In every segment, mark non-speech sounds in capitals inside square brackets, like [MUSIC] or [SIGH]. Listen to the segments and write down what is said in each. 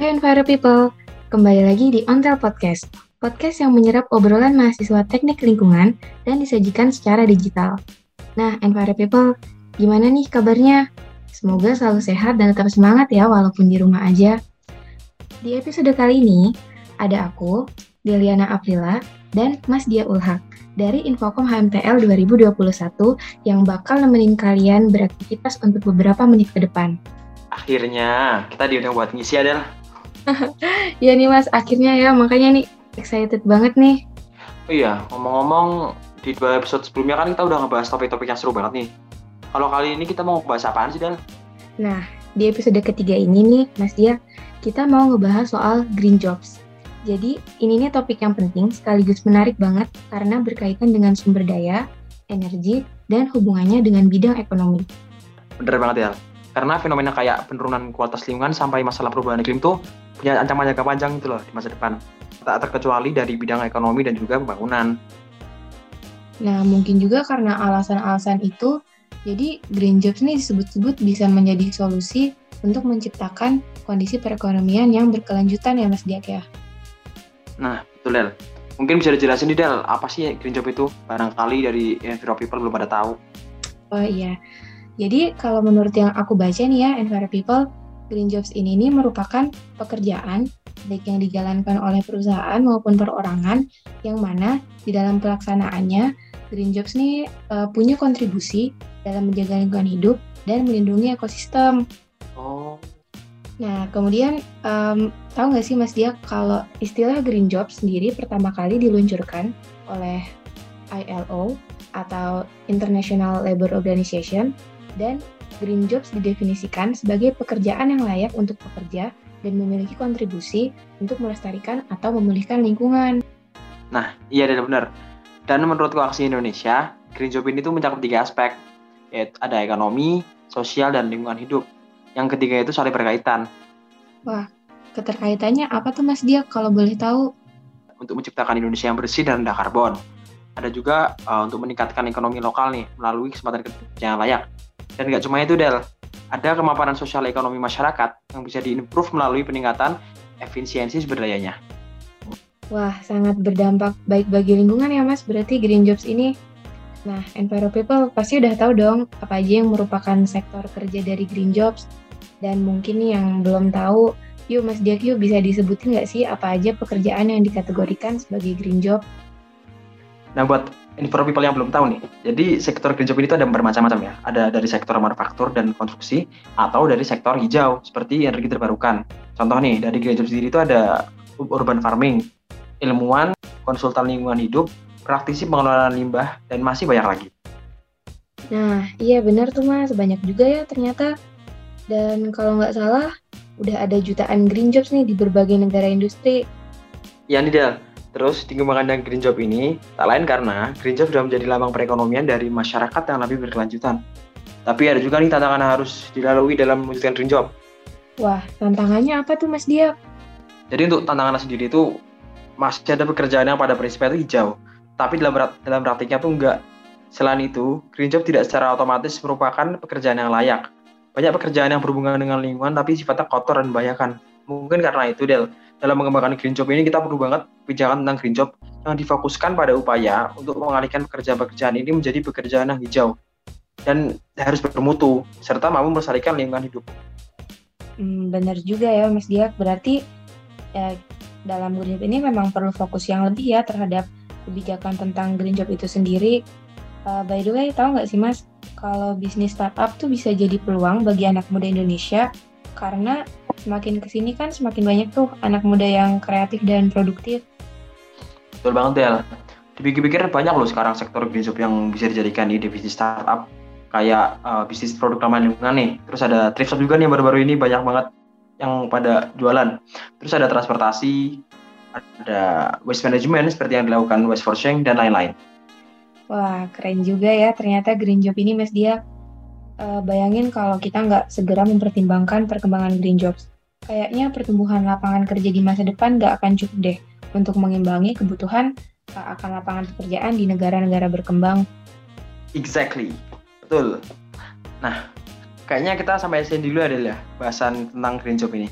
Hai Enviro People, kembali lagi di Ontel Podcast. Podcast yang menyerap obrolan mahasiswa teknik lingkungan dan disajikan secara digital. Nah, Enviro People, gimana nih kabarnya? Semoga selalu sehat dan tetap semangat ya walaupun di rumah aja. Di episode kali ini, ada aku, Deliana Aprila, dan Mas Dia Ulhak dari Infocom HMTL 2021 yang bakal nemenin kalian beraktivitas untuk beberapa menit ke depan. Akhirnya, kita diundang buat ngisi adalah. [LAUGHS] ya nih mas, akhirnya ya, makanya nih excited banget nih. Oh iya, ngomong-ngomong, di dua episode sebelumnya kan kita udah ngebahas topik-topik yang seru banget nih. Kalau kali ini kita mau ngebahas apaan sih, Dan? Nah, di episode ketiga ini nih, Mas Dia, kita mau ngebahas soal green jobs. Jadi, ini nih topik yang penting sekaligus menarik banget karena berkaitan dengan sumber daya, energi, dan hubungannya dengan bidang ekonomi. Bener banget ya. Karena fenomena kayak penurunan kualitas lingkungan sampai masalah perubahan iklim tuh punya ancaman jangka panjang gitu loh di masa depan. Tak terkecuali dari bidang ekonomi dan juga pembangunan. Nah, mungkin juga karena alasan-alasan itu, jadi green jobs nih disebut-sebut bisa menjadi solusi untuk menciptakan kondisi perekonomian yang berkelanjutan ya Mas Diak ya. Nah, betul Del. Mungkin bisa dijelasin nih Del, apa sih green job itu? Barangkali dari Enviro People belum pada tahu. Oh iya, jadi kalau menurut yang aku baca nih ya, Enviro People, green jobs ini nih merupakan pekerjaan baik yang dijalankan oleh perusahaan maupun perorangan yang mana di dalam pelaksanaannya green jobs nih uh, punya kontribusi dalam menjaga lingkungan hidup dan melindungi ekosistem. Oh. Nah, kemudian um, tahu nggak sih Mas Dia kalau istilah green job sendiri pertama kali diluncurkan oleh ILO atau International Labour Organization dan green jobs didefinisikan sebagai pekerjaan yang layak untuk pekerja dan memiliki kontribusi untuk melestarikan atau memulihkan lingkungan. Nah, iya benar. Dan menurut Koaksi Indonesia, green job ini tuh mencakup tiga aspek, yaitu ada ekonomi, sosial, dan lingkungan hidup. Yang ketiga itu saling berkaitan. Wah, keterkaitannya apa tuh Mas Dia kalau boleh tahu? Untuk menciptakan Indonesia yang bersih dan rendah karbon. Ada juga uh, untuk meningkatkan ekonomi lokal nih melalui kesempatan kerja yang layak. Dan nggak cuma itu Del, ada kemapanan sosial ekonomi masyarakat yang bisa diimprove melalui peningkatan efisiensi sumber dayanya. Wah, sangat berdampak baik bagi lingkungan ya Mas, berarti Green Jobs ini. Nah, Enviro People pasti udah tahu dong apa aja yang merupakan sektor kerja dari Green Jobs. Dan mungkin nih yang belum tahu, yuk Mas Diak yuk bisa disebutin nggak sih apa aja pekerjaan yang dikategorikan sebagai Green Job? Nah, buat Enviro People yang belum tahu nih, jadi sektor Green Job ini tuh ada bermacam-macam ya. Ada dari sektor manufaktur dan konstruksi, atau dari sektor hijau, seperti energi terbarukan. Contoh nih, dari Green Job sendiri itu ada urban farming, ilmuwan, konsultan lingkungan hidup, praktisi pengelolaan limbah, dan masih banyak lagi. Nah, iya benar tuh mas, banyak juga ya ternyata. Dan kalau nggak salah, udah ada jutaan green jobs nih di berbagai negara industri. Ya nih Del, terus dikembangkan dengan green job ini, tak lain karena green job sudah menjadi lambang perekonomian dari masyarakat yang lebih berkelanjutan. Tapi ada juga nih tantangan yang harus dilalui dalam mewujudkan green job. Wah, tantangannya apa tuh Mas Dia? Jadi untuk tantangan sendiri itu masih ada pekerjaan yang pada prinsipnya itu hijau, tapi dalam dalam praktiknya tuh enggak. Selain itu, green job tidak secara otomatis merupakan pekerjaan yang layak. Banyak pekerjaan yang berhubungan dengan lingkungan tapi sifatnya kotor dan membahayakan. Mungkin karena itu, Del, dalam mengembangkan green job ini kita perlu banget kebijakan tentang green job yang difokuskan pada upaya untuk mengalihkan pekerjaan-pekerjaan ini menjadi pekerjaan yang hijau dan harus bermutu serta mampu melestarikan lingkungan hidup. Hmm, benar juga ya, Mas Diak. Berarti ya, dalam green job ini memang perlu fokus yang lebih ya terhadap kebijakan tentang green job itu sendiri. Uh, by the way, tahu nggak sih Mas, kalau bisnis startup tuh bisa jadi peluang bagi anak muda Indonesia karena semakin ke sini kan semakin banyak tuh anak muda yang kreatif dan produktif. Betul banget Del. Dipikir-pikir banyak loh sekarang sektor green job yang bisa dijadikan di bisnis startup kayak uh, bisnis produk ramah lingkungan nih. Terus ada thrift shop juga nih baru-baru ini banyak banget yang pada jualan. Terus ada transportasi, ada waste management seperti yang dilakukan Waste for Change dan lain-lain. Wah, keren juga ya ternyata green job ini Mas Dia. Uh, bayangin kalau kita nggak segera mempertimbangkan perkembangan green jobs. Kayaknya pertumbuhan lapangan kerja di masa depan nggak akan cukup deh untuk mengimbangi kebutuhan uh, akan lapangan pekerjaan di negara-negara berkembang. Exactly, betul. Nah, kayaknya kita sampai sini dulu adalah bahasan tentang green job ini.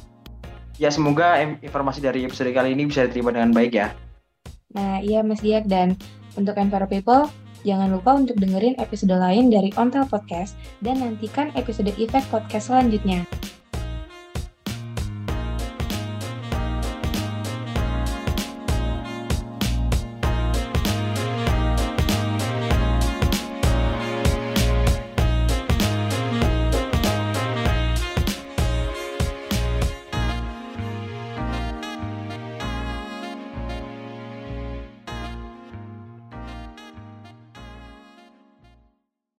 Ya semoga informasi dari episode kali ini bisa diterima dengan baik ya. Nah iya Mas Diak dan untuk Enviro People, jangan lupa untuk dengerin episode lain dari Ontel Podcast dan nantikan episode Effect Podcast selanjutnya.